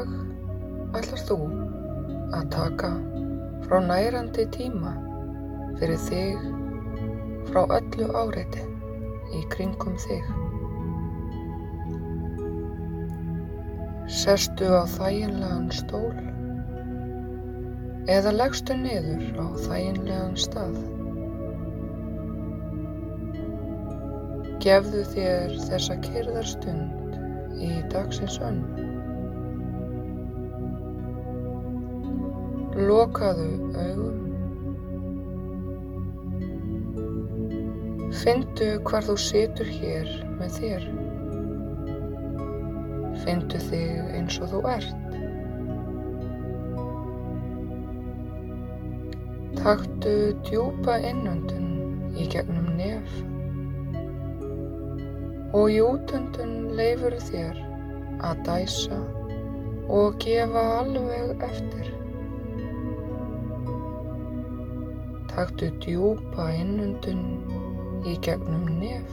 Dag ætlar þú að taka frá nærandi tíma fyrir þig frá öllu áreiti í kringum þig. Sestu á þæginlegan stól eða leggstu niður á þæginlegan stað. Gefðu þér þessa kyrðarstund í dagsins önn. Lokaðu augum. Findu hvar þú situr hér með þér. Findu þig eins og þú ert. Taktu djúpa innöndun í gegnum nef og í útöndun leifur þér að dæsa og gefa alveg eftir. Taktu djúpa innöndun í gegnum nef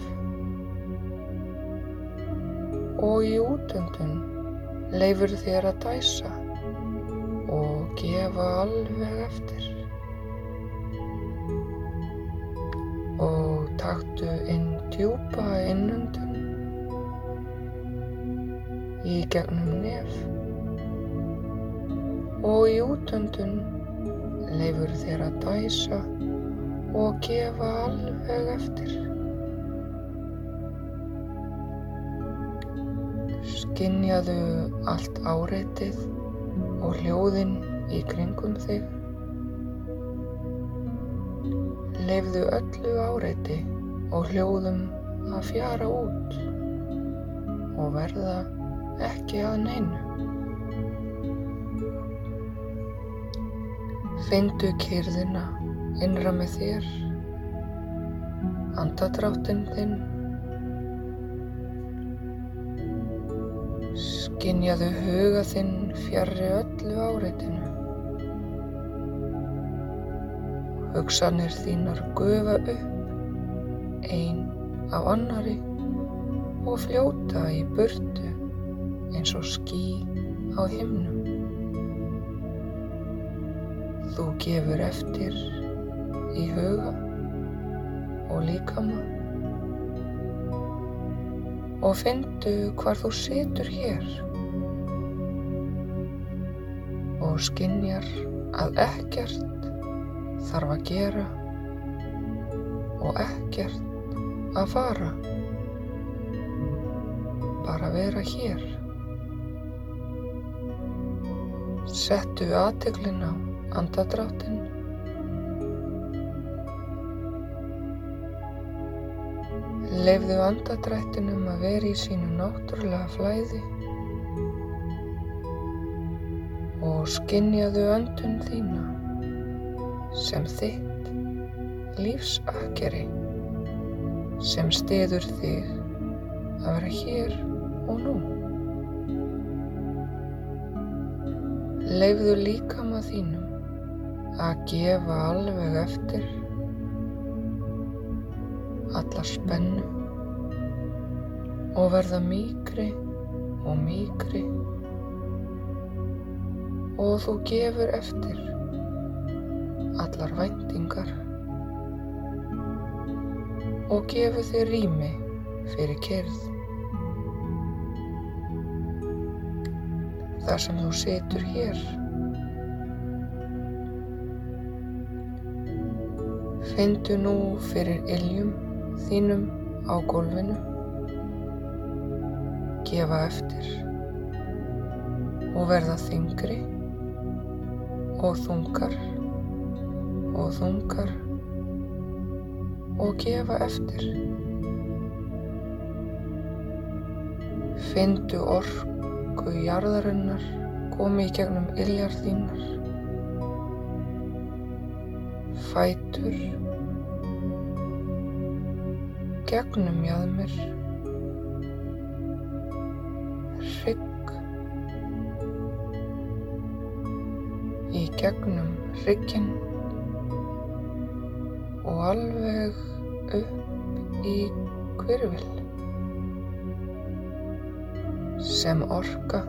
og í útöndun leifur þér að dæsa og gefa alveg eftir. Og taktu inn djúpa innöndun í gegnum nef og í útöndun leifur þér að dæsa og gefa alveg eftir. Skinjaðu allt áreitið og hljóðin í kringum þig. Leifðu öllu áreiti og hljóðum að fjara út og verða ekki að neinu. Findu kyrðina innra með þér, andadráttinn þinn, skinjaðu huga þinn fjarrri öllu áreitinu. Hugsanir þínar gufa upp, ein af annari og fljóta í burtu eins og ský á himnum. Þú gefur eftir í huga og líkama. Og findu hvar þú situr hér. Og skinjar að ekkert þarf að gera og ekkert að fara. Bara vera hér. Settu aðteglin á andadráttinn Leifðu andadrættinum að vera í sínu náttúrulega flæði og skinjaðu öndun þína sem þitt lífsakkeri sem stiður þig að vera hér og nú. Leifðu líkama þínum að gefa alveg eftir alla spennu og verða mýkri og mýkri. Og þú gefur eftir allar væntingar og gefur þér rými fyrir kyrð þar sem þú situr hér Findu nú fyrir iljum þínum á gólfinu, gefa eftir og verða þingri og þungar og þungar og gefa eftir. Findu orku jarðarinnar komi í gegnum iljar þínar, fætur, gegnum jaðmir, hrygg, í gegnum hrygginn og alveg upp í hvirfil sem orka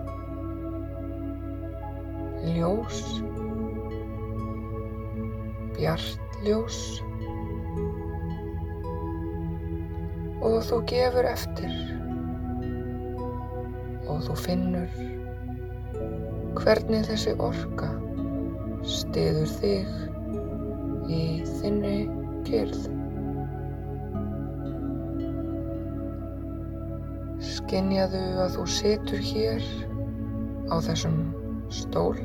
ljós, bjart og þú gefur eftir og þú finnur hvernig þessi orka stiður þig í þinni kyrð. Skinjaðu að þú situr hér á þessum stól.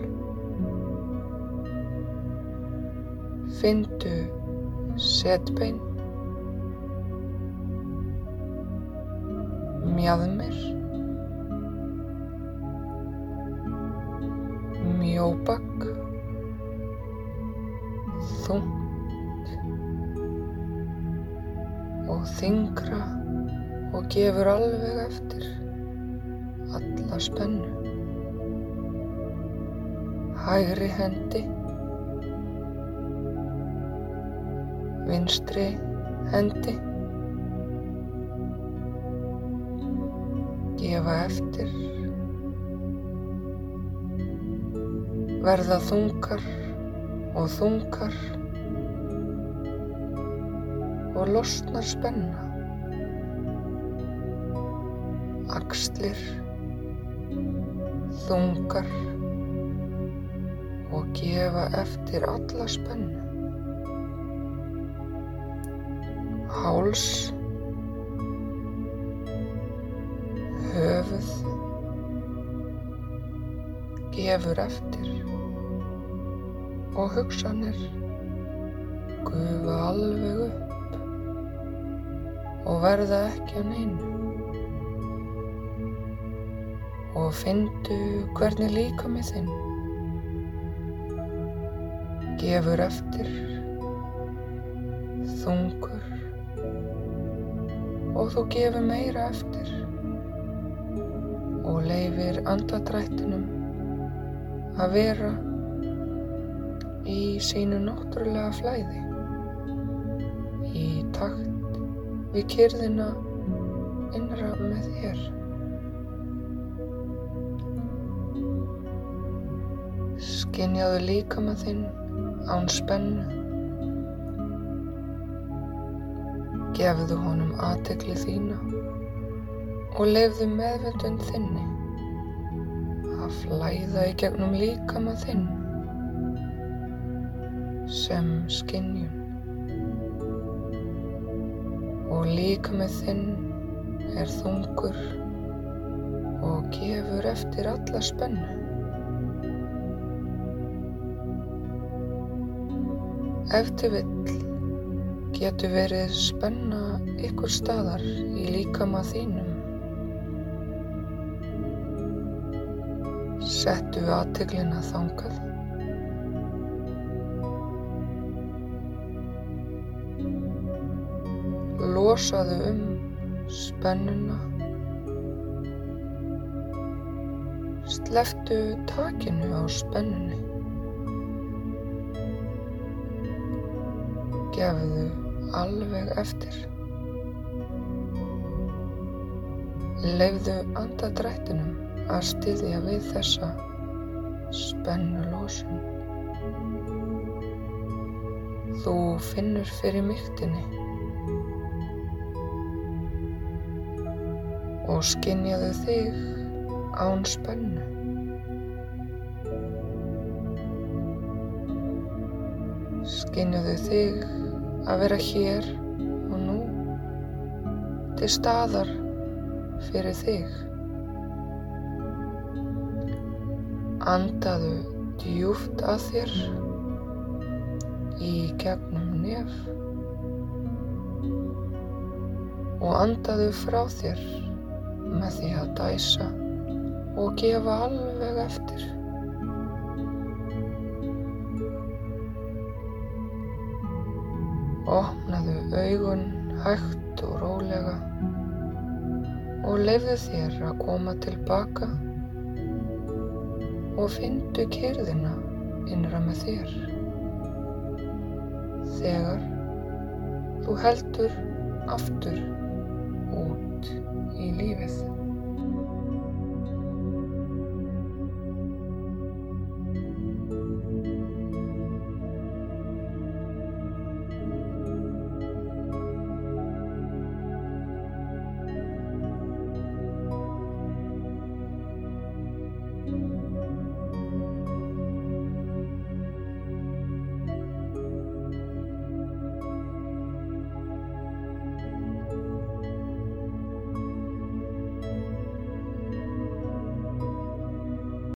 Findu setbein, mjadmir, mjóbakk, þungt. Og þingra og gefur alveg eftir alla spennu. Hægri hendi, vinstri hendi, gefa eftir, verða þungar og þungar og losnar spenna. Axlir, þungar og gefa eftir alla spennu. Háls, höfuð, gefur eftir og hugsanir gufa alveg upp og verða ekki að neinu. Og fyndu hvernig líkamið þinn gefur eftir, þungur og þú gefur meira eftir og leifir andadrættinum að vera í sínu náttúrulega flæði í takt við kyrðina innra með þér. Skinjaðu líkama þinn án spennu. Gefðu honum aðtekli þína og lefðu meðvöndun þinni að flæða í gegnum líkama þinn sem skinjun og líkamið þinn er þungur og gefur eftir alla spennu. Eftir vill getur verið spenna ykkur staðar í líkama þínum. Settu aðteglina þangað. Losaðu um spennuna. Sleftu takinu á spennunni. Gefðu alveg eftir. Leifðu andadrættinum að styðja við þessa spennulosun. Þú finnur fyrir myktinni og skinjaðu þig án spennu. Skinjaðu þig að vera hér og nú til staðar fyrir þig. Andaðu djúft að þér í gegnum nef og andaðu frá þér með því að dæsa og gefa alveg eftir. Opnaðu augun hægt og rólega og leifðu þér að koma tilbaka og finndu kyrðina innra með þér. Þegar þú heldur aftur út í lífið.